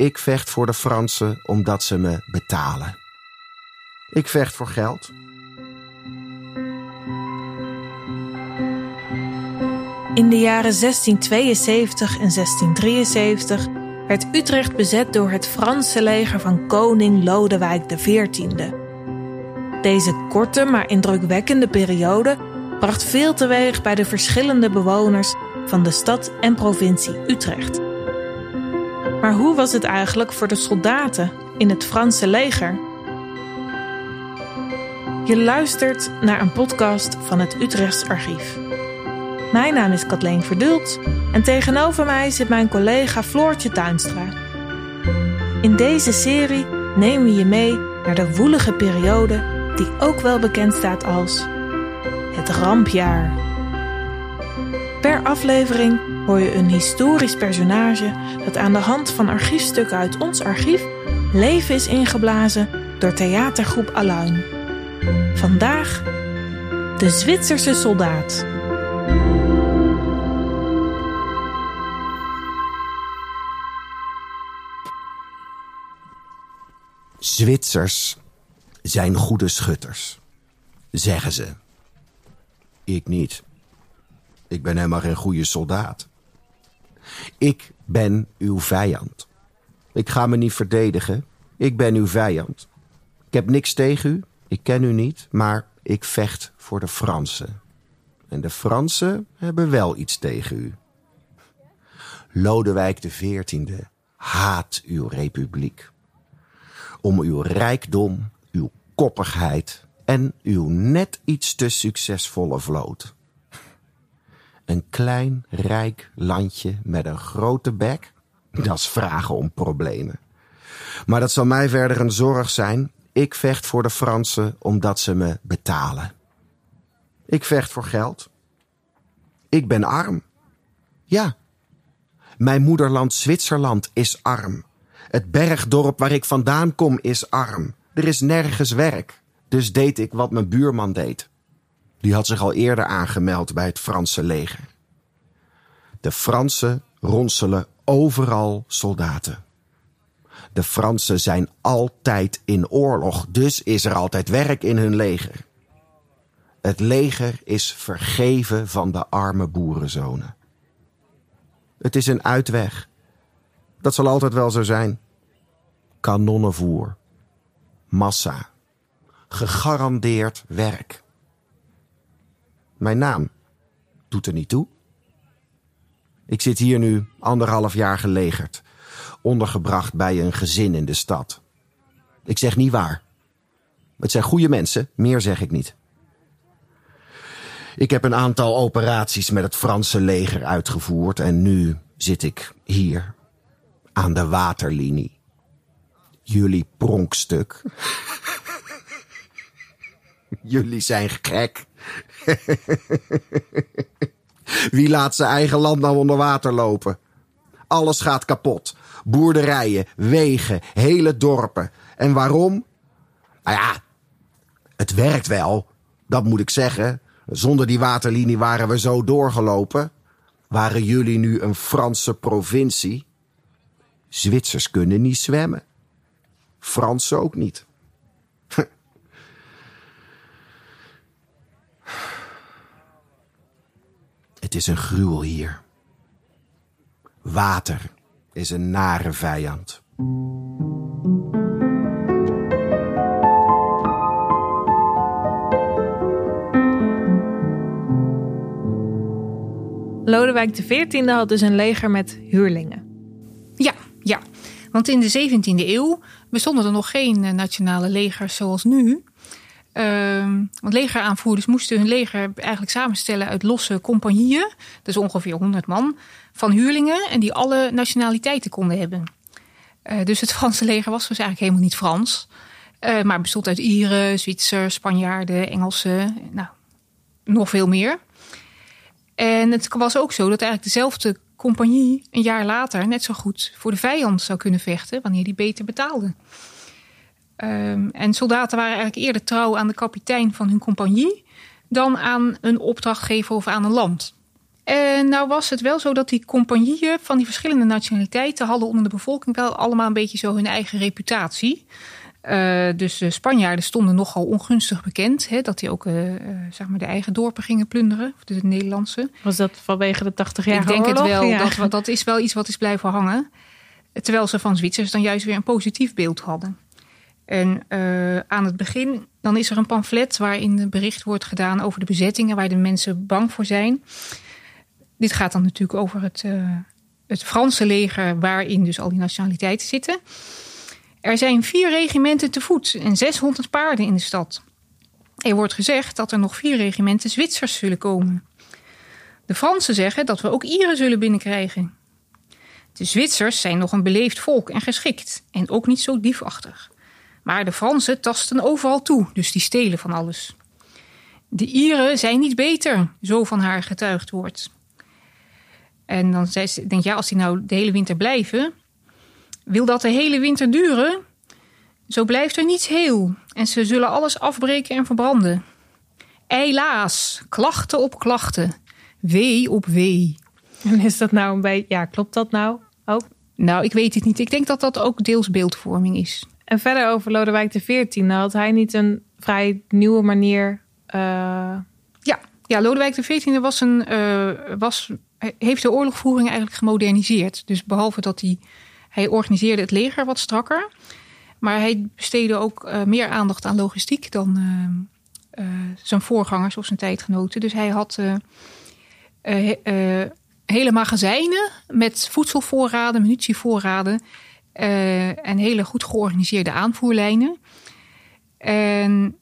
Ik vecht voor de Fransen omdat ze me betalen. Ik vecht voor geld. In de jaren 1672 en 1673 werd Utrecht bezet door het Franse leger van koning Lodewijk XIV. Deze korte maar indrukwekkende periode bracht veel teweeg bij de verschillende bewoners van de stad en provincie Utrecht. Maar hoe was het eigenlijk voor de soldaten in het Franse leger? Je luistert naar een podcast van het Utrechts Archief. Mijn naam is Kathleen Verdult en tegenover mij zit mijn collega Floortje Tuinstra. In deze serie nemen we je mee naar de woelige periode die ook wel bekend staat als het rampjaar. Per aflevering hoor je een historisch personage dat aan de hand van archiefstukken uit ons archief leven is ingeblazen door theatergroep Aluin. Vandaag de Zwitserse soldaat. Zwitsers zijn goede schutters, zeggen ze. Ik niet. Ik ben helemaal geen goede soldaat. Ik ben uw vijand. Ik ga me niet verdedigen. Ik ben uw vijand. Ik heb niks tegen u. Ik ken u niet. Maar ik vecht voor de Fransen. En de Fransen hebben wel iets tegen u. Lodewijk XIV haat uw republiek. Om uw rijkdom, uw koppigheid en uw net iets te succesvolle vloot. Een klein, rijk landje met een grote bek, dat is vragen om problemen. Maar dat zal mij verder een zorg zijn. Ik vecht voor de Fransen omdat ze me betalen. Ik vecht voor geld. Ik ben arm. Ja. Mijn moederland Zwitserland is arm. Het bergdorp waar ik vandaan kom is arm. Er is nergens werk. Dus deed ik wat mijn buurman deed. Die had zich al eerder aangemeld bij het Franse leger. De Fransen ronselen overal soldaten. De Fransen zijn altijd in oorlog, dus is er altijd werk in hun leger. Het leger is vergeven van de arme boerenzonen. Het is een uitweg. Dat zal altijd wel zo zijn. Kanonnenvoer. Massa. Gegarandeerd werk. Mijn naam doet er niet toe. Ik zit hier nu anderhalf jaar gelegerd, ondergebracht bij een gezin in de stad. Ik zeg niet waar. Het zijn goede mensen, meer zeg ik niet. Ik heb een aantal operaties met het Franse leger uitgevoerd en nu zit ik hier aan de waterlinie. Jullie pronkstuk. Jullie zijn gek. Wie laat zijn eigen land nou onder water lopen? Alles gaat kapot. Boerderijen, wegen, hele dorpen. En waarom? Nou ja, het werkt wel. Dat moet ik zeggen. Zonder die waterlinie waren we zo doorgelopen. Waren jullie nu een Franse provincie? Zwitsers kunnen niet zwemmen. Fransen ook niet. Het is een gruwel hier. Water is een nare vijand. Lodewijk XIV had dus een leger met huurlingen. Ja, ja. Want in de 17e eeuw bestonden er nog geen eh, nationale legers zoals nu. Uh, want legeraanvoerders moesten hun leger eigenlijk samenstellen uit losse compagnieën, dus ongeveer 100 man, van huurlingen en die alle nationaliteiten konden hebben. Uh, dus het Franse leger was dus eigenlijk helemaal niet Frans, uh, maar bestond uit Ieren, Zwitsers, Spanjaarden, Engelsen, nou, nog veel meer. En het was ook zo dat eigenlijk dezelfde compagnie een jaar later net zo goed voor de vijand zou kunnen vechten wanneer die beter betaalde. Um, en soldaten waren eigenlijk eerder trouw aan de kapitein van hun compagnie dan aan een opdrachtgever of aan een land. En nou was het wel zo dat die compagnieën van die verschillende nationaliteiten hadden onder de bevolking wel allemaal een beetje zo hun eigen reputatie. Uh, dus de Spanjaarden stonden nogal ongunstig bekend. Hè, dat die ook uh, zeg maar de eigen dorpen gingen plunderen. De Nederlandse. Was dat vanwege de 80 jaar Ik denk oorlog? het wel. Ja. Dat, dat is wel iets wat is blijven hangen. Terwijl ze van Zwitsers dan juist weer een positief beeld hadden. En uh, aan het begin, dan is er een pamflet waarin bericht wordt gedaan over de bezettingen waar de mensen bang voor zijn. Dit gaat dan natuurlijk over het, uh, het Franse leger, waarin dus al die nationaliteiten zitten. Er zijn vier regimenten te voet en 600 paarden in de stad. Er wordt gezegd dat er nog vier regimenten Zwitsers zullen komen. De Fransen zeggen dat we ook Ieren zullen binnenkrijgen. De Zwitsers zijn nog een beleefd volk en geschikt en ook niet zo diefachtig. Maar de Fransen tasten overal toe, dus die stelen van alles. De Ieren zijn niet beter, zo van haar getuigd wordt. En dan zei ze, denk ja, als die nou de hele winter blijven, wil dat de hele winter duren? Zo blijft er niets heel en ze zullen alles afbreken en verbranden. Helaas, klachten op klachten, wee op wee. En is dat nou een beetje, ja, klopt dat nou ook? Nou, ik weet het niet. Ik denk dat dat ook deels beeldvorming is. En verder over Lodewijk XIV, had hij niet een vrij nieuwe manier. Uh... Ja, ja, Lodewijk XIV was een, uh, was, heeft de oorlogvoering eigenlijk gemoderniseerd. Dus behalve dat hij, hij organiseerde het leger wat strakker. Maar hij besteedde ook uh, meer aandacht aan logistiek dan zijn voorgangers of zijn tijdgenoten. Dus hij had hele magazijnen met voedselvoorraden, munitievoorraden. Uh, en hele goed georganiseerde aanvoerlijnen. En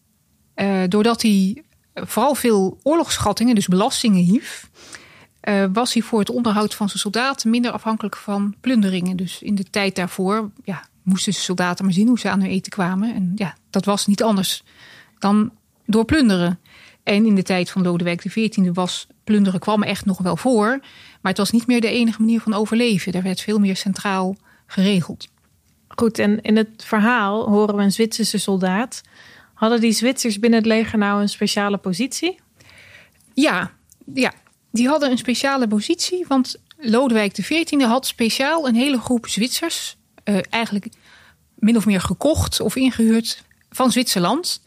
uh, doordat hij vooral veel oorlogsschattingen, dus belastingen hief, uh, was hij voor het onderhoud van zijn soldaten minder afhankelijk van plunderingen. Dus in de tijd daarvoor ja, moesten de soldaten maar zien hoe ze aan hun eten kwamen. En ja, dat was niet anders dan door plunderen. En in de tijd van Lodewijk XIV was plunderen kwam echt nog wel voor. Maar het was niet meer de enige manier van overleven. Er werd veel meer centraal geregeld. Goed, en in het verhaal horen we een Zwitserse soldaat. Hadden die Zwitsers binnen het leger nou een speciale positie? Ja, ja, die hadden een speciale positie. Want Lodewijk XIV had speciaal een hele groep Zwitsers... Uh, eigenlijk min of meer gekocht of ingehuurd van Zwitserland.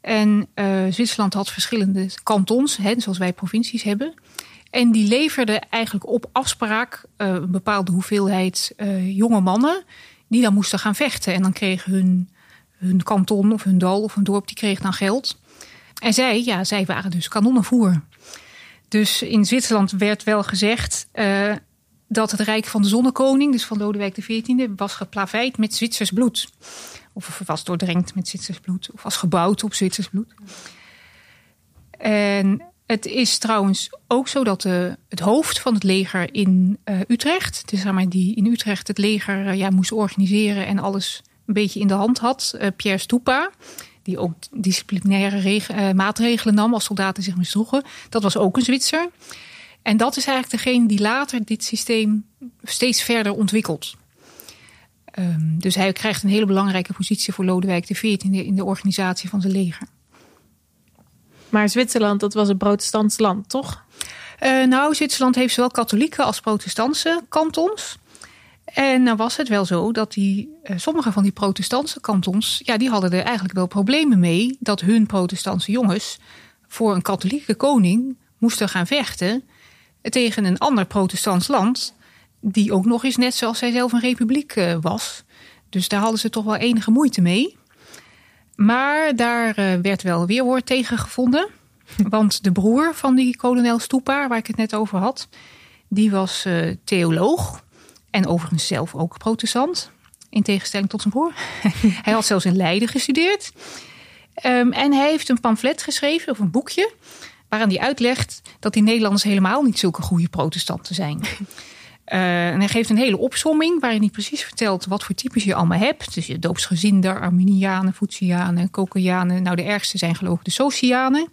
En uh, Zwitserland had verschillende kantons, hè, zoals wij provincies hebben... En die leverden eigenlijk op afspraak uh, een bepaalde hoeveelheid uh, jonge mannen die dan moesten gaan vechten. En dan kreeg hun, hun kanton of hun dal of hun dorp, die kreeg dan geld. En zij, ja, zij waren dus kanonnenvoer. Dus in Zwitserland werd wel gezegd uh, dat het Rijk van de Zonnekoning, dus van Lodewijk XIV, was geplaveid met Zwitsers bloed. Of was doordrenkt met Zwitsers bloed. Of was gebouwd op Zwitsers bloed. En het is trouwens ook zo dat de, het hoofd van het leger in uh, Utrecht, dus zeg maar die in Utrecht het leger uh, ja, moest organiseren en alles een beetje in de hand had, uh, Pierre Stupa, die ook disciplinaire maatregelen nam als soldaten zich misdroegen, dat was ook een Zwitser. En dat is eigenlijk degene die later dit systeem steeds verder ontwikkelt. Um, dus hij krijgt een hele belangrijke positie voor Lodewijk XIV in de, in de organisatie van zijn leger. Maar Zwitserland, dat was een protestants land, toch? Uh, nou, Zwitserland heeft zowel katholieke als protestantse kantons. En dan was het wel zo dat die, uh, sommige van die protestantse kantons... ja, die hadden er eigenlijk wel problemen mee... dat hun protestantse jongens voor een katholieke koning moesten gaan vechten... tegen een ander protestants land... die ook nog eens net zoals zij zelf een republiek uh, was. Dus daar hadden ze toch wel enige moeite mee... Maar daar uh, werd wel weerwoord tegen gevonden. Want de broer van die kolonel Stoepaar, waar ik het net over had, die was uh, theoloog. En overigens zelf ook protestant. In tegenstelling tot zijn broer. hij had zelfs in Leiden gestudeerd. Um, en hij heeft een pamflet geschreven, of een boekje, waaraan hij uitlegt dat die Nederlanders helemaal niet zulke goede protestanten zijn. Uh, en hij geeft een hele opsomming waarin hij precies vertelt wat voor types je allemaal hebt. Dus je doopsgezinden, Arminianen, Voetsianen, Kokianen. Nou, de ergste zijn geloof ik de Socianen.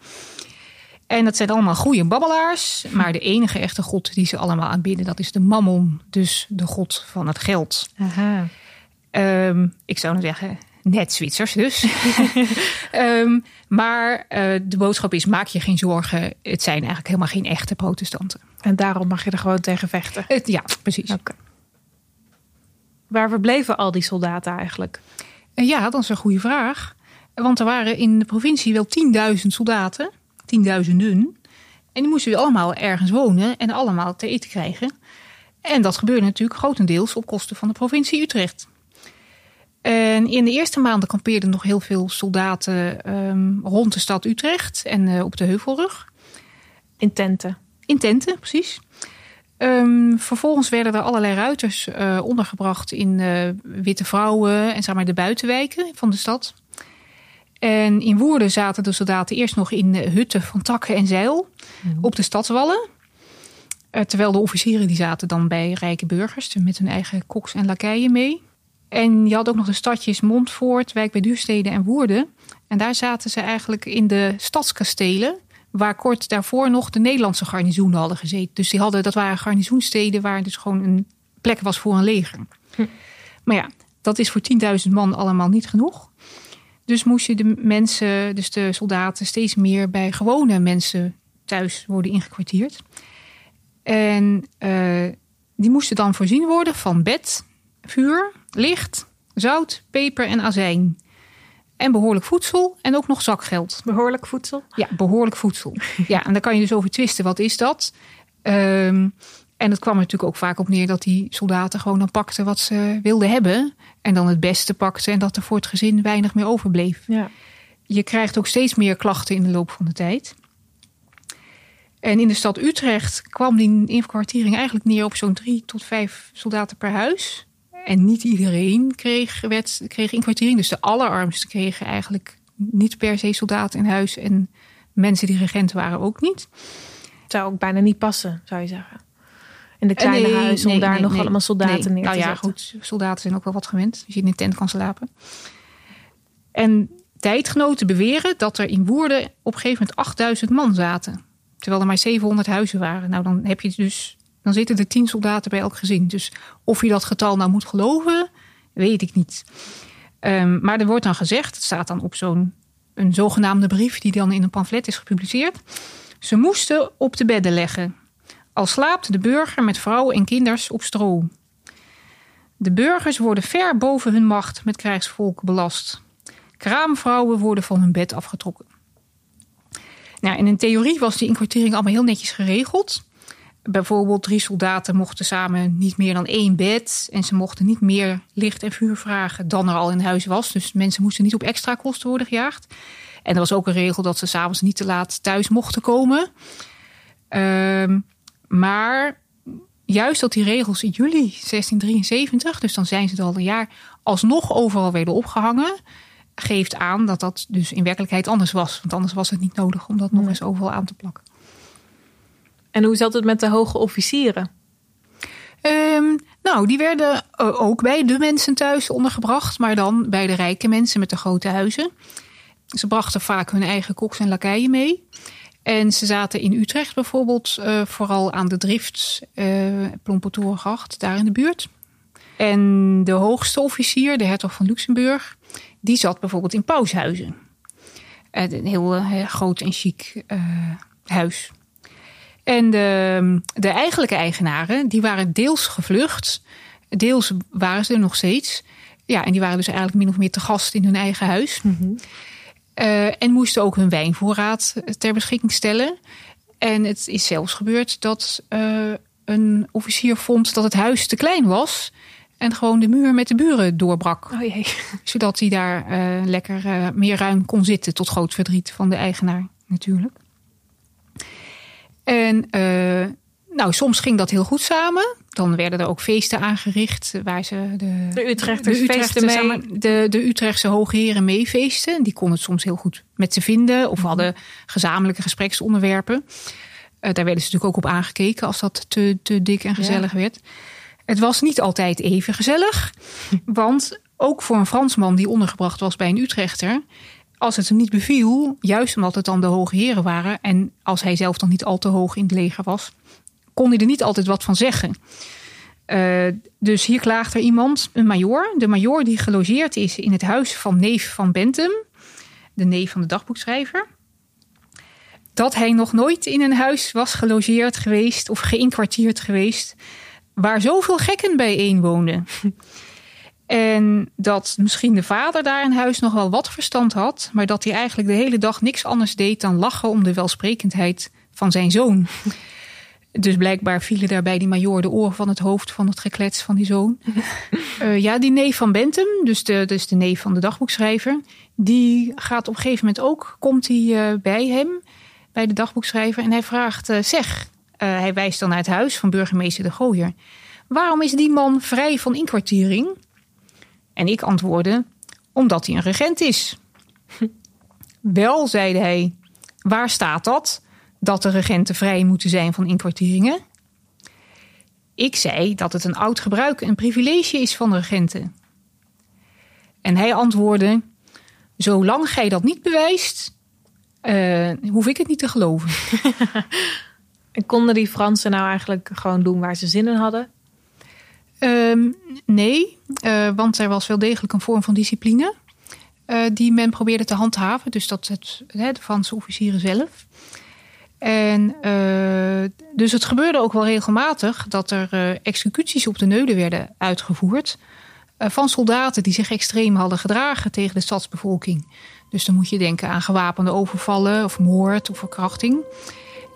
En dat zijn allemaal goede babbelaars. Maar de enige echte god die ze allemaal aanbidden, dat is de mammon. Dus de god van het geld. Aha. Um, ik zou nou zeggen, net Zwitsers dus. Ehm, maar eh, de boodschap is: maak je geen zorgen. Het zijn eigenlijk helemaal geen echte protestanten. En daarom mag je er gewoon tegen vechten. Het, ja, precies. Waar verbleven al die soldaten eigenlijk? Eh, Ja, dat is een goede vraag. Want er waren in de provincie wel 10.000 soldaten, tienduizenden. En die moesten weer allemaal ergens wonen en allemaal te eten krijgen. En dat gebeurde natuurlijk grotendeels op kosten van de provincie Utrecht. En in de eerste maanden kampeerden nog heel veel soldaten ehm, rond de stad Utrecht en eh, op de Heuvelrug. In tenten. In tenten, precies. Ehm, vervolgens werden er allerlei ruiters eh, ondergebracht in eh, witte vrouwen en zeg maar de buitenwijken van de stad. En in Woerden zaten de soldaten eerst nog in hutten van takken en zeil op de stadswallen. Terwijl de officieren die zaten dan bij rijke burgers met hun eigen koks en lakeien mee. En je had ook nog de stadjes Montfoort, Wijk bij Duurstede en Woerden. En daar zaten ze eigenlijk in de stadskastelen waar kort daarvoor nog de Nederlandse garnizoenen hadden gezeten. Dus die hadden, dat waren garnizoensteden waar dus gewoon een plek was voor een leger. Maar ja, dat is voor 10.000 man allemaal niet genoeg. Dus moest je de mensen, dus de soldaten, steeds meer bij gewone mensen thuis worden ingekwartierd. En eh, die moesten dan voorzien worden van bed, vuur, licht, zout, peper en azijn. En behoorlijk voedsel en ook nog zakgeld. Behoorlijk voedsel. Ja, behoorlijk voedsel. Ja, en daar kan je dus over twisten. Wat is dat? Ehm, en het kwam er natuurlijk ook vaak op neer dat die soldaten gewoon dan pakten wat ze wilden hebben. En dan het beste pakten en dat er voor het gezin weinig meer overbleef. Ja. Je krijgt ook steeds meer klachten in de loop van de tijd. En in de stad Utrecht kwam die inkwartiering eigenlijk neer op zo'n drie tot vijf soldaten per huis. En niet iedereen kreeg, werd, kreeg inkwartiering. Dus de allerarmsten kregen eigenlijk niet per se soldaten in huis. En mensen die regenten waren ook niet. Het zou ook bijna niet passen, zou je zeggen. In de kleine Eh, nee, huizen om nee, daar nee, nog allemaal soldaten Nee. neer te Nou ja, zetten. goed. Soldaten zijn ook wel wat gewend. Als je in een tent kan slapen. En tijdgenoten beweren dat er in Woerden op een gegeven moment 8000 man zaten. Terwijl er maar 700 huizen waren. Nou, dan heb je dus. Dan zitten er 10 soldaten bij elk gezin. Dus of je dat getal nou moet geloven, weet ik niet. Ehm, maar er wordt dan gezegd, het staat dan op zo'n een zogenaamde brief die dan in een pamflet is gepubliceerd. Ze moesten op de bedden leggen. Al slaapt de burger met vrouwen en kinders op stro. De burgers worden ver boven hun macht met krijgsvolk belast. Kraamvrouwen worden van hun bed afgetrokken. Nou, en in theorie was die inkwartiering allemaal heel netjes geregeld. Bijvoorbeeld drie soldaten mochten samen niet meer dan één bed. En ze mochten niet meer licht en vuur vragen dan er al in huis was. Dus mensen moesten niet op extra kosten worden gejaagd. En er was ook een regel dat ze s'avonds niet te laat thuis mochten komen. Ehm, maar juist dat die regels in juli 1673, dus dan zijn ze er al een jaar, alsnog overal werden opgehangen, geeft aan dat dat dus in werkelijkheid anders was. Want anders was het niet nodig om dat nog eens overal aan te plakken. En hoe zat het met de hoge officieren? Ehm, nou, die werden eh, ook bij de mensen thuis ondergebracht, maar dan bij de rijke mensen met de grote huizen. Ze brachten vaak hun eigen koks en lakeien mee. En ze zaten in Utrecht bijvoorbeeld eh, vooral aan de Drift, eh Plompertorengracht, daar in de buurt. En de hoogste officier, de hertog van Luxemburg, die zat bijvoorbeeld in Paushuizen. Eh, Een heel eh, groot en chic eh, huis. En de, de eigenlijke eigenaren, die waren deels gevlucht. Deels waren ze er nog steeds. Ja, en die waren dus eigenlijk min of meer te gast in hun eigen huis. Eh, en moesten ook hun wijnvoorraad ter beschikking stellen. En het is zelfs gebeurd dat eh, een officier vond dat het huis te klein was. En gewoon de muur met de buren doorbrak. Oh jee. Zodat hij daar eh, lekker meer ruim kon zitten. Tot groot verdriet van de eigenaar natuurlijk. En eh, nou, soms ging dat heel goed samen. Dan werden er ook feesten aangericht waar ze de, De Utrechters de feesten mee. de, de Utrechtse hoogheren meefeesten. Die konden het soms heel goed met ze vinden. Of hadden gezamenlijke gespreksonderwerpen. Eh, daar werden ze natuurlijk ook op aangekeken als dat te, te dik en gezellig werd. Het was niet altijd even gezellig. Want ook voor een Fransman die ondergebracht was bij een Utrechter. Als het hem niet beviel, juist omdat het dan de hoge heren waren. En als hij zelf dan niet al te hoog in het leger was. Kon hij er niet altijd wat van zeggen. Uh, dus hier klaagt er iemand, een major. De major die gelogeerd is in het huis van neef van Bentham, de neef van de dagboekschrijver. Dat hij nog nooit in een huis was gelogeerd geweest of geïnkwartierd geweest waar zoveel gekken bijeen woonden. En dat misschien de vader daar in huis nog wel wat verstand had, maar dat hij eigenlijk de hele dag niks anders deed dan lachen om de welsprekendheid van zijn zoon. Dus blijkbaar vielen daarbij die major de oren van het hoofd van het geklets van die zoon. uh, ja, die neef van Bentham, dus de, dus de neef van de dagboekschrijver, die gaat op een gegeven moment ook, komt hij uh, bij hem, bij de dagboekschrijver, en hij vraagt: uh, Zeg, hij wijst dan naar het huis van burgemeester de Gooier. Waarom is die man vrij van inkwartiering? En ik antwoordde: Omdat hij een regent is. Wel, zeide hij, waar staat dat? Dat de regenten vrij moeten zijn van inkwartieringen? Ik zei dat het een oud gebruik en privilege is van de regenten. En hij antwoordde: Zolang gij dat niet bewijst, uh, hoef ik het niet te geloven. en konden die Fransen nou eigenlijk gewoon doen waar ze zin in hadden? Um, nee, uh, want er was wel degelijk een vorm van discipline uh, die men probeerde te handhaven. Dus dat het, de Franse officieren zelf. En uh, dus het gebeurde ook wel regelmatig dat er executies op de neulen werden uitgevoerd. van soldaten die zich extreem hadden gedragen tegen de stadsbevolking. Dus dan moet je denken aan gewapende overvallen of moord of verkrachting.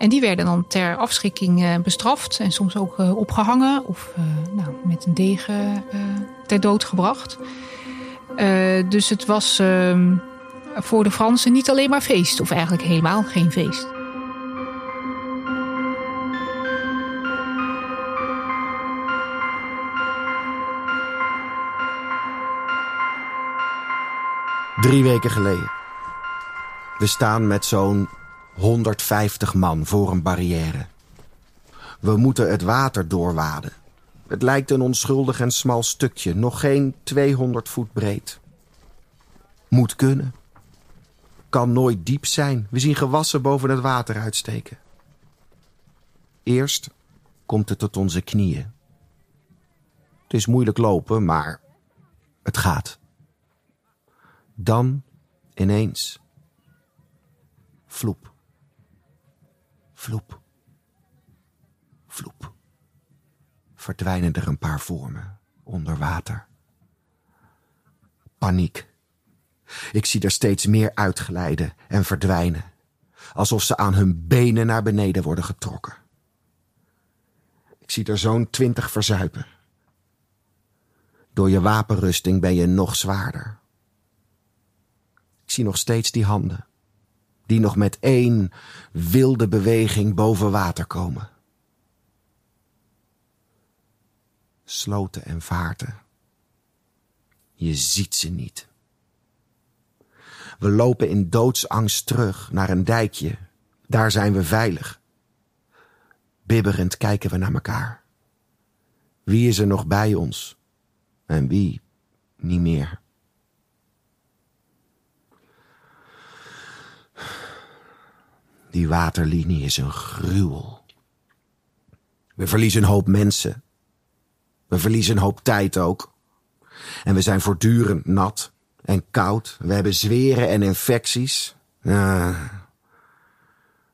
En die werden dan ter afschrikking eh, bestraft en soms ook eh, opgehangen of eh, nou, met een degen ter dood gebracht. dus het was ehm, voor de Fransen niet alleen maar feest, of eigenlijk helemaal geen feest. Drie weken geleden. We staan met zo'n 150 man voor een barrière. We moeten het water doorwaden. Het lijkt een onschuldig en smal stukje, nog geen 200 voet breed. Moet kunnen. Kan nooit diep zijn. We zien gewassen boven het water uitsteken. Eerst komt het tot onze knieën. Het is moeilijk lopen, maar het gaat. Dan ineens. Vloep. Vloep. Vloep. Verdwijnen er een paar vormen onder water. Paniek. Ik zie er steeds meer uitglijden en verdwijnen, alsof ze aan hun benen naar beneden worden getrokken. Ik zie er zo'n twintig verzuipen. Door je wapenrusting ben je nog zwaarder. Ik zie nog steeds die handen die nog met één wilde beweging boven water komen. Sloten en vaarten. Je ziet ze niet. We lopen in doodsangst terug naar een dijkje. Daar zijn we veilig. Bibberend kijken we naar elkaar. Wie is er nog bij ons en wie niet meer? Die waterlinie is een gruwel. We verliezen een hoop mensen. We verliezen een hoop tijd ook. En we zijn voortdurend nat en koud. We hebben zweren en infecties. Ah.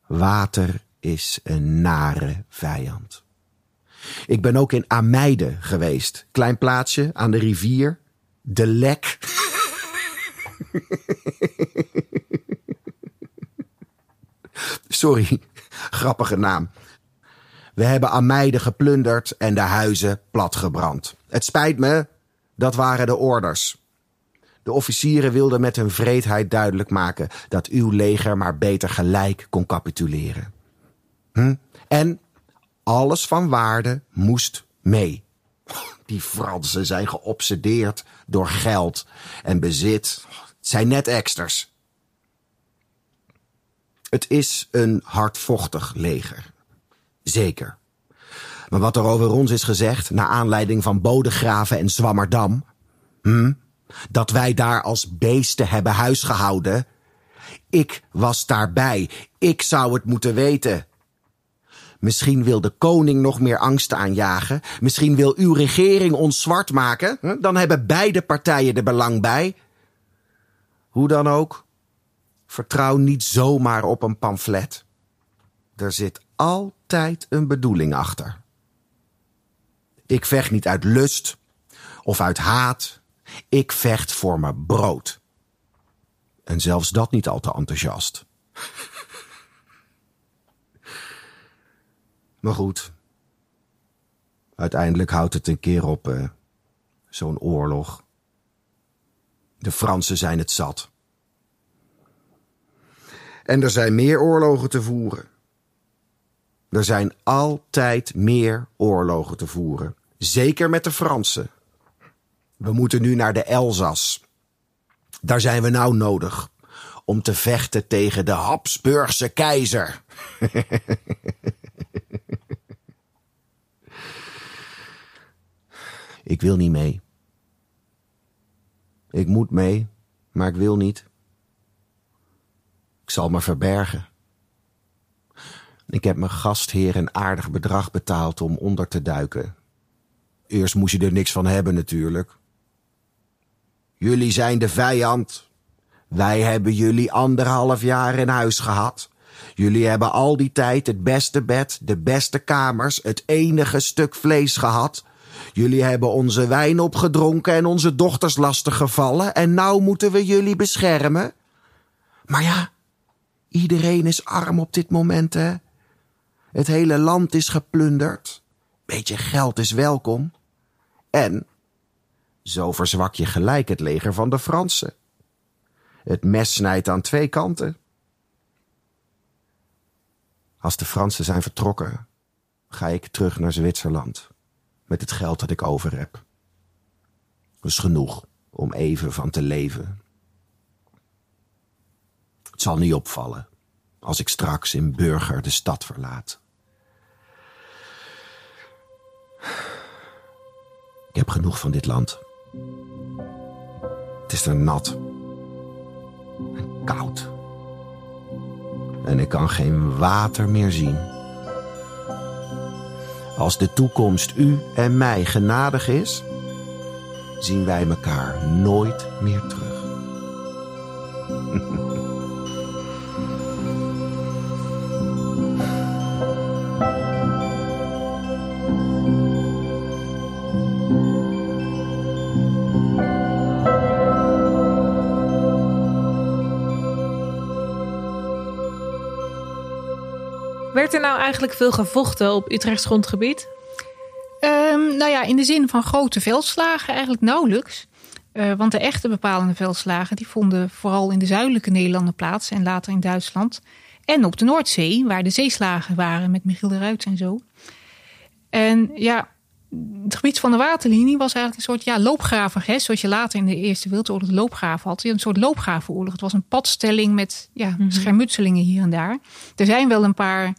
Water is een nare vijand. Ik ben ook in Ameide geweest. Klein plaatsje aan de rivier. De Lek. Sorry, grappige naam. We hebben Ameide geplunderd en de huizen platgebrand. Het spijt me, dat waren de orders. De officieren wilden met hun vreedheid duidelijk maken dat uw leger maar beter gelijk kon capituleren. Hm? En alles van waarde moest mee. Die Fransen zijn geobsedeerd door geld en bezit. Het zijn net eksters. Het is een hardvochtig leger. Zeker. Maar wat er over ons is gezegd, naar aanleiding van Bodegraven en Zwammerdam, hm, dat wij daar als beesten hebben huisgehouden, ik was daarbij. Ik zou het moeten weten. Misschien wil de koning nog meer angst aanjagen. Misschien wil uw regering ons zwart maken. Dan hebben beide partijen er belang bij. Hoe dan ook, vertrouw niet zomaar op een pamflet. Er zit altijd een bedoeling achter. Ik vecht niet uit lust of uit haat. Ik vecht voor mijn brood. En zelfs dat niet al te enthousiast. Maar goed. Uiteindelijk houdt het een keer op, uh, zo'n oorlog. De Fransen zijn het zat. En er zijn meer oorlogen te voeren. Er zijn altijd meer oorlogen te voeren. Zeker met de Fransen. We moeten nu naar de Elzas. Daar zijn we nou nodig. Om te vechten tegen de Habsburgse keizer. ik wil niet mee. Ik moet mee, maar ik wil niet. Ik zal me verbergen. Ik heb mijn gastheer een aardig bedrag betaald om onder te duiken. Eerst moest je er niks van hebben natuurlijk. Jullie zijn de vijand. Wij hebben jullie anderhalf jaar in huis gehad. Jullie hebben al die tijd het beste bed, de beste kamers, het enige stuk vlees gehad. Jullie hebben onze wijn opgedronken en onze dochters lastig gevallen en nou moeten we jullie beschermen. Maar ja, iedereen is arm op dit moment, hè? Het hele land is geplunderd. Beetje geld is welkom. En zo verzwak je gelijk het leger van de Fransen. Het mes snijdt aan twee kanten. Als de Fransen zijn vertrokken, ga ik terug naar Zwitserland met het geld dat ik over heb. Dat is genoeg om even van te leven. Het zal niet opvallen als ik straks in Burger de stad verlaat. Ik heb genoeg van dit land. Het is er nat en koud. En ik kan geen water meer zien. Als de toekomst u en mij genadig is, zien wij elkaar nooit meer terug. Werd er nou eigenlijk veel gevochten op Utrechts grondgebied? Um, nou ja, in de zin van grote veldslagen eigenlijk nauwelijks. Uh, want de echte bepalende veldslagen die vonden vooral in de zuidelijke Nederlanden plaats en later in Duitsland. En op de Noordzee, waar de zeeslagen waren met Michiel de Ruit en zo. En ja, het gebied van de waterlinie was eigenlijk een soort ja, loopgravengest. Zoals je later in de Eerste Wereldoorlog de loopgraven had. Een soort loopgravenoorlog. Het was een padstelling met ja, -hmm. schermutselingen hier en daar. Er zijn wel een paar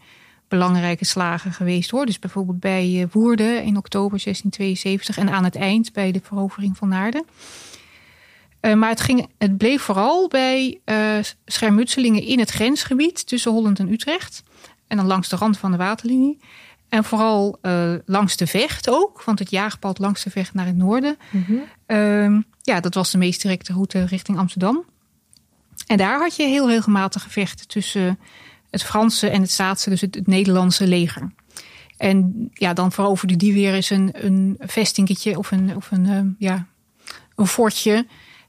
belangrijke slagen geweest hoor. Dus bijvoorbeeld bij eh, Woerden in oktober 1672 en aan het eind bij de verovering van Naarden. Uh, maar het, ging, het bleef vooral bij uh, schermutselingen in het grensgebied tussen Holland en Utrecht. En dan langs de rand van de waterlinie. En vooral uh, langs de vecht ook, want het jaagpad langs de vecht naar het noorden. Mm -hmm. ja, dat was de meest directe route richting Amsterdam. En daar had je heel regelmatig gevechten tussen het Franse en het Staatse, dus het, het, Nederlandse leger. En ja, dan veroverde die weer eens een, een vestingetje of een, of een, uh, ja, een fortje.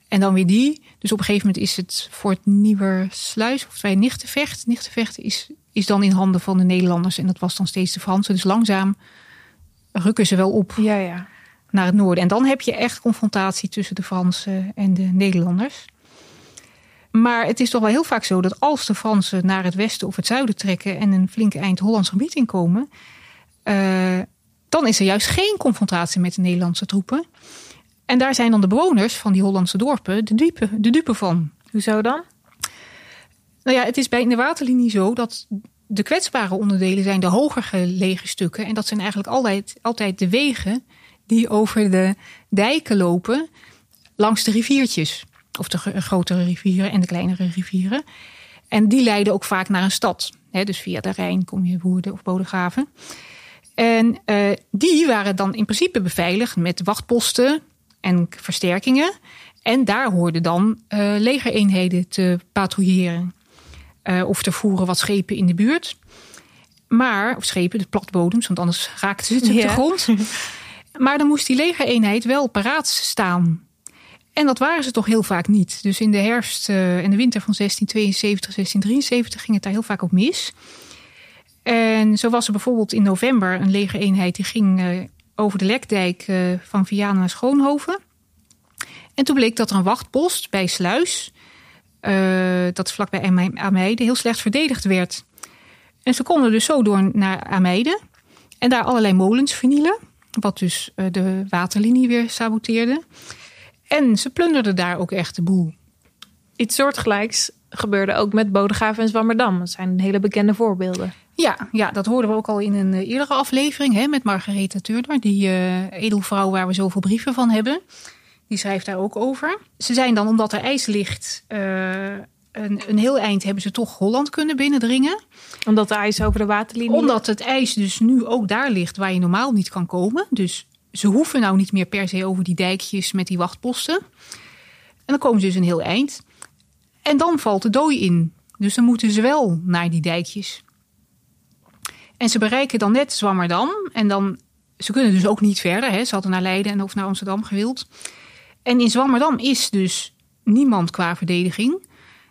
En dan weer die. Dus op een gegeven moment is het voor het Nieuwersluis, of bij Nichtenvecht. Nichtenvecht is, is dan in handen van de Nederlanders. En dat was dan steeds de Fransen. Dus langzaam rukken ze wel op ja, ja. naar het noorden. En dan heb je echt confrontatie tussen de Fransen en de Nederlanders. Maar het is toch wel heel vaak zo dat als de Fransen naar het westen of het zuiden trekken en een flinke eind Hollands gebied inkomen, uh, dan is er juist geen confrontatie met de Nederlandse troepen. En daar zijn dan de bewoners van die Hollandse dorpen de dupe, de dupe van. Hoezo dan? Nou ja, het is bij de waterlinie zo dat de kwetsbare onderdelen zijn de hoger gelegen stukken. En dat zijn eigenlijk altijd, altijd de wegen die over de dijken lopen langs de riviertjes. Of de grotere rivieren en de kleinere rivieren. En die leiden ook vaak naar een stad. Dus via de Rijn kom je Woerden of Bodegraven. En uh, die waren dan in principe beveiligd met wachtposten en versterkingen. En daar hoorden dan uh, legereenheden te patrouilleren. Uh, of te voeren wat schepen in de buurt. Maar, of schepen, de platbodems, want anders raakten ze het op de grond. maar dan moest die legereenheid wel paraat staan. En dat waren ze toch heel vaak niet. Dus in de herfst uh, en de winter van 1672, 1673 ging het daar heel vaak op mis. En zo was er bijvoorbeeld in november een legereenheid die ging uh, over de Lekdijk uh, van Vianen naar Schoonhoven. En toen bleek dat er een wachtpost bij Sluis, dat is vlakbij Ameide, heel slecht verdedigd werd. En ze konden dus zo door naar Ameide en daar allerlei molens vernielen. Wat dus de waterlinie weer saboteerde. En ze plunderden daar ook echt de boel. Iets soortgelijks gebeurde ook met Bodegraven en Zwammerdam. Dat zijn hele bekende voorbeelden. Ja, ja, dat hoorden we ook al in een eerdere aflevering hè, met Margaretha Turner, die uh, edelvrouw waar we zoveel brieven van hebben. Die schrijft daar ook over. Ze zijn dan, omdat er ijs ligt, uh, een, een heel eind hebben ze toch Holland kunnen binnendringen. Omdat de ijs over de waterlinie Omdat het ijs dus nu ook daar ligt waar je normaal niet kan komen. Dus ze hoeven nou niet meer per se over die dijkjes met die wachtposten. En dan komen ze dus een heel eind. En dan valt de dooi in. Dus dan moeten ze wel naar die dijkjes. En ze bereiken dan net Zwammerdam. En dan, ze kunnen dus ook niet verder. Hè. Ze hadden naar Leiden en of naar Amsterdam gewild. En in Zwammerdam is dus niemand qua verdediging.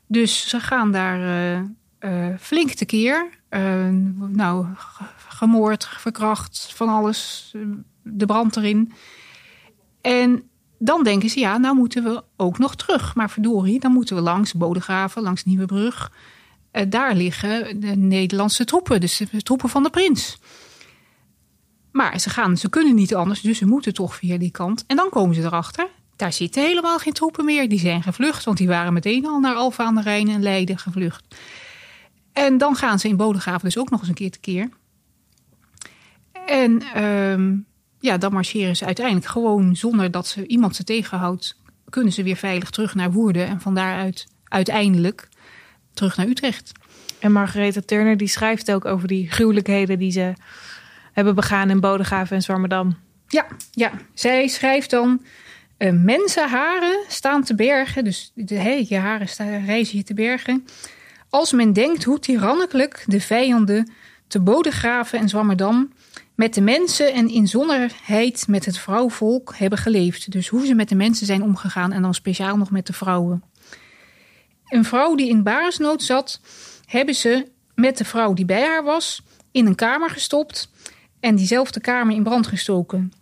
Dus ze gaan daar uh, uh, flink tekeer. Uh, nou, gemoord, verkracht, van alles de brand erin. En dan denken ze, ja, nou moeten we ook nog terug. Maar verdorie, dan moeten we langs Bodegraven, langs Nieuwebrug. Uh, daar liggen de Nederlandse troepen, dus de troepen van de prins. Maar ze gaan, ze kunnen niet anders, dus ze moeten toch via die kant. En dan komen ze erachter, daar zitten helemaal geen troepen meer. Die zijn gevlucht, want die waren meteen al naar Alfa aan de Rijn en Leiden gevlucht. En dan gaan ze in Bodegraven dus ook nog eens een keer te keer. En uh, ja, dan marcheren ze uiteindelijk gewoon zonder dat ze iemand ze tegenhoudt. Kunnen ze weer veilig terug naar Woerden en van daaruit uiteindelijk terug naar Utrecht. En Margaretha Turner die schrijft ook over die gruwelijkheden die ze hebben begaan in Bodegraven en Zwammerdam. Ja, ja, zij schrijft dan. Uh, mensenharen staan te bergen, dus de, hey, je haren staan, reizen je te bergen. Als men denkt hoe tirannelijk de vijanden te Bodegraven en Zwammerdam met de mensen en inzonderheid met het vrouwvolk hebben geleefd. Dus hoe ze met de mensen zijn omgegaan en dan speciaal nog met de vrouwen. Een vrouw die in baresnood zat, hebben ze met de vrouw die bij haar was in een kamer gestopt en diezelfde kamer in brand gestoken.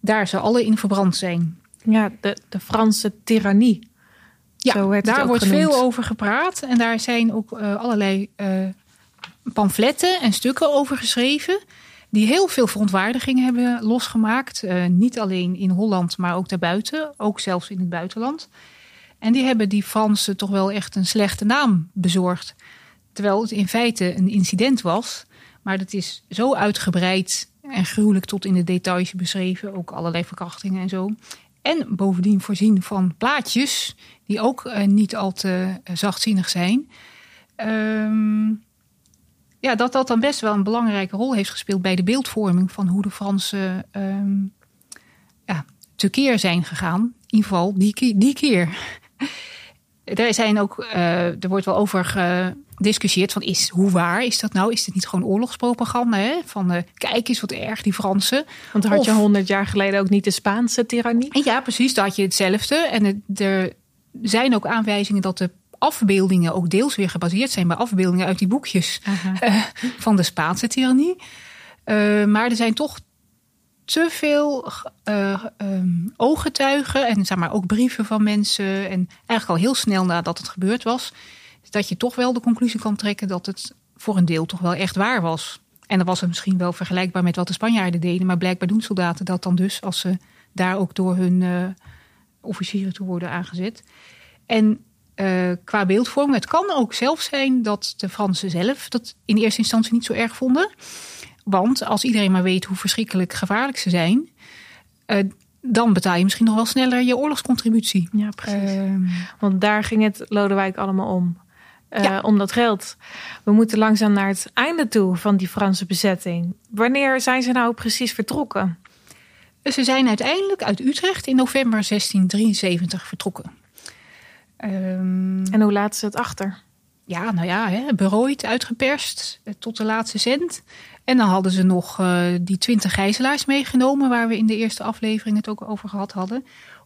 Daar ze alle in verbrand zijn. Ja, de, de Franse tirannie. Ja, daar wordt genoemd. veel over gepraat en daar zijn ook uh, allerlei uh, pamfletten en stukken over geschreven die heel veel verontwaardiging hebben losgemaakt. Uh, niet alleen in Holland, maar ook daarbuiten, ook zelfs in het buitenland. En die hebben die Fransen toch wel echt een slechte naam bezorgd. Terwijl het in feite een incident was. Maar dat is zo uitgebreid en gruwelijk tot in de details beschreven. Ook allerlei verkrachtingen en zo. En bovendien voorzien van plaatjes die ook uh, niet al te uh, zachtzinnig zijn. Um, ja, dat dat dan best wel een belangrijke rol heeft gespeeld bij de beeldvorming van hoe de Fransen um, ja, tekeer zijn gegaan. In ieder geval die, die keer. er, zijn ook, uh, er wordt wel over gediscussieerd van is, hoe waar is dat nou? Is dit niet gewoon oorlogspropaganda? Hè? Van uh, kijk eens wat erg die Fransen. Want had je honderd jaar geleden ook niet de Spaanse tirannie? Ja, precies. Daar had je hetzelfde. En het, er zijn ook aanwijzingen dat de afbeeldingen ook deels weer gebaseerd zijn bij afbeeldingen uit die boekjes uh, van de Spaanse tirannie. Uh, maar er zijn toch te veel uh, um, ooggetuigen en zeg maar, ook brieven van mensen. En eigenlijk al heel snel nadat het gebeurd was, dat je toch wel de conclusie kan trekken dat het voor een deel toch wel echt waar was. En dan was het misschien wel vergelijkbaar met wat de Spanjaarden deden, maar blijkbaar doen soldaten dat dan dus als ze daar ook door hun officieren toe worden aangezet. En uh, qua beeldvorming. Het kan ook zelf zijn dat de Fransen zelf dat in eerste instantie niet zo erg vonden. Want als iedereen maar weet hoe verschrikkelijk gevaarlijk ze zijn, uh, dan betaal je misschien nog wel sneller je oorlogscontributie. Ja, precies. Uh, Want daar ging het Lodewijk allemaal om. eh, Ja. om dat geld. We moeten langzaam naar het einde toe van die Franse bezetting. Wanneer zijn ze nou precies vertrokken? Ze zijn uiteindelijk uit Utrecht in november 1673 vertrokken. Ehm, En hoe laten ze het achter? ja, nou ja, hè, berooid, uitgeperst eh, tot de laatste cent. En dan hadden ze nog eh, die twintig gijzelaars meegenomen, waar we in de eerste aflevering het ook over gehad hadden.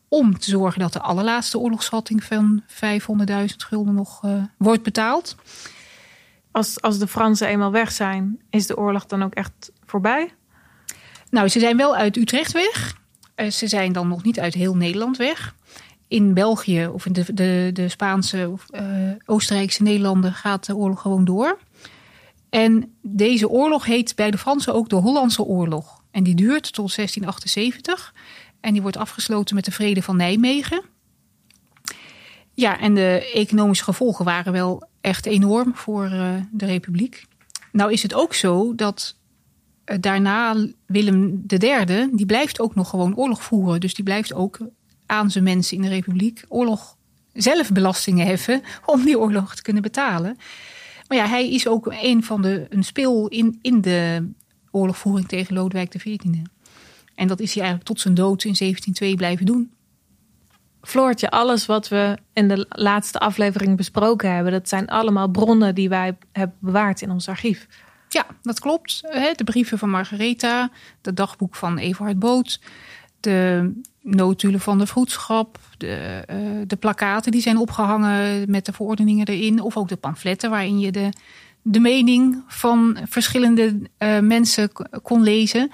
Om te zorgen dat de allerlaatste oorlogsschatting van 500.000 gulden nog eh, wordt betaald. Als, als de Fransen eenmaal weg zijn, is de oorlog dan ook echt voorbij? Nou, ze zijn wel uit Utrecht weg. Ze zijn dan nog niet uit heel Nederland weg. In België of in de, de, de Spaanse of eh, Oostenrijkse Nederlanden gaat de oorlog gewoon door. En deze oorlog heet bij de Fransen ook de Hollandse Oorlog. En die duurt tot 1678. En die wordt afgesloten met de Vrede van Nijmegen. Ja, en de economische gevolgen waren wel echt enorm voor eh, de Republiek. Nou is het ook zo dat eh, daarna Willem III, die blijft ook nog gewoon oorlog voeren. Dus die blijft ook aan zijn mensen in de Republiek oorlog zelf belastingen heffen om die oorlog te kunnen betalen. Maar ja, hij is ook een van de een speel in, in de oorlogvoering tegen Lodewijk XIV. En dat is hij eigenlijk tot zijn dood in 1702 blijven doen. Floortje, alles wat we in de laatste aflevering besproken hebben, dat zijn allemaal bronnen die wij hebben bewaard in ons archief. Ja, dat klopt. De brieven van Margaretha, het dagboek van Everhard Boot, de notulen van de vroedschap, de, eh, de plakaten die zijn opgehangen met de verordeningen erin, of ook de pamfletten waarin je de, de mening van verschillende eh, mensen kon lezen.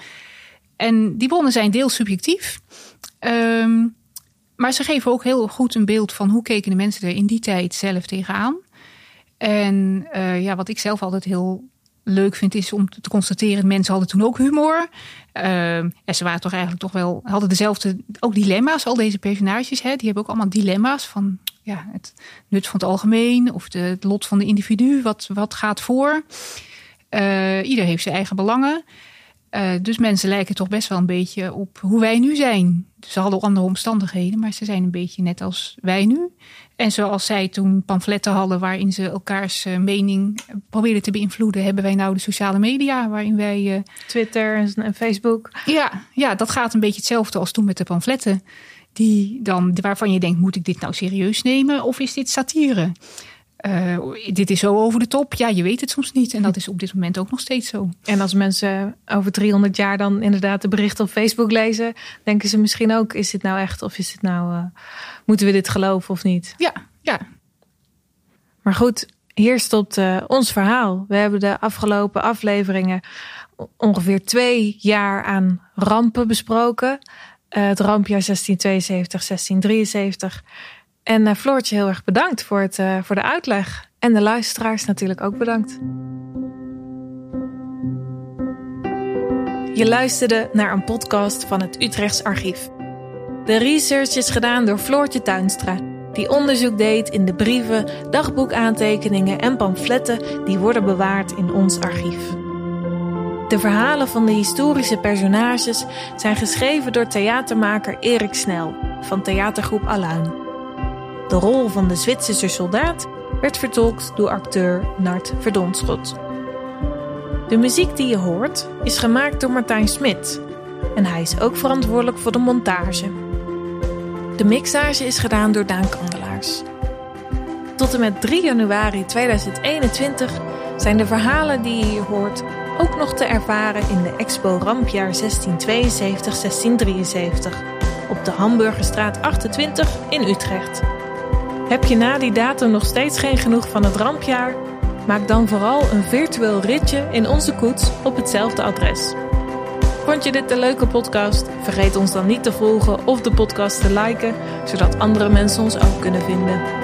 En die bronnen zijn deels subjectief. Ehm, maar ze geven ook heel goed een beeld van hoe keken de mensen er in die tijd zelf tegenaan. En eh, ja, wat ik zelf altijd heel leuk vind, is om te constateren: mensen hadden toen ook humor. Ehm, en ze waren toch eigenlijk toch wel, hadden dezelfde ook dilemma's. Al deze personages, hè, die hebben ook allemaal dilemma's van ja, het nut van het algemeen of de, het lot van de individu. Wat, wat gaat voor? Eh, ieder heeft zijn eigen belangen. Eh, dus mensen lijken toch best wel een beetje op hoe wij nu zijn. Ze hadden andere omstandigheden, maar ze zijn een beetje net als wij nu. En zoals zij toen pamfletten hadden waarin ze elkaars eh, mening probeerden te beïnvloeden, hebben wij nou de sociale media waarin wij. eh, Twitter en, en Facebook. ja, ja, dat gaat een beetje hetzelfde als toen met de pamfletten. Die dan, waarvan je denkt, moet ik dit nou serieus nemen of is dit satire? Eh, dit is zo over de top. Ja, je weet het soms niet. En dat is op dit moment ook nog steeds zo. En als mensen over 300 jaar dan inderdaad de berichten op Facebook lezen, denken ze misschien ook: is dit nou echt of is dit nou, eh, moeten we dit geloven of niet? Ja, ja, Maar goed, hier stopt ons verhaal. We hebben de afgelopen afleveringen ongeveer twee jaar aan rampen besproken. Eh, het rampjaar 1672, 1673. En eh, Floortje, heel erg bedankt voor, het, eh, voor de uitleg. En de luisteraars natuurlijk ook bedankt. Je luisterde naar een podcast van het Utrechts Archief. De research is gedaan door Floortje Tuinstra, die onderzoek deed in de brieven, dagboekaantekeningen en pamfletten die worden bewaard in ons archief. De verhalen van de historische personages zijn geschreven door theatermaker Erik Snel van theatergroep Aluin. De rol van de Zwitserse soldaat werd vertolkt door acteur Nart Verdonschot. De muziek die je hoort is gemaakt door Martijn Smit en hij is ook verantwoordelijk voor de montage. De mixage is gedaan door Daan Kandelaars. Tot en met 3 januari 2021 zijn de verhalen die je hier hoort ook nog te ervaren in de Expo Rampjaar 1672-1673 op de Hamburgerstraat 28 in Utrecht. Heb je na die datum nog steeds geen genoeg van het rampjaar? Maak dan vooral een virtueel ritje in onze koets op hetzelfde adres. Vond je dit een leuke podcast? Vergeet ons dan niet te volgen of de podcast te liken, zodat andere mensen ons ook kunnen vinden.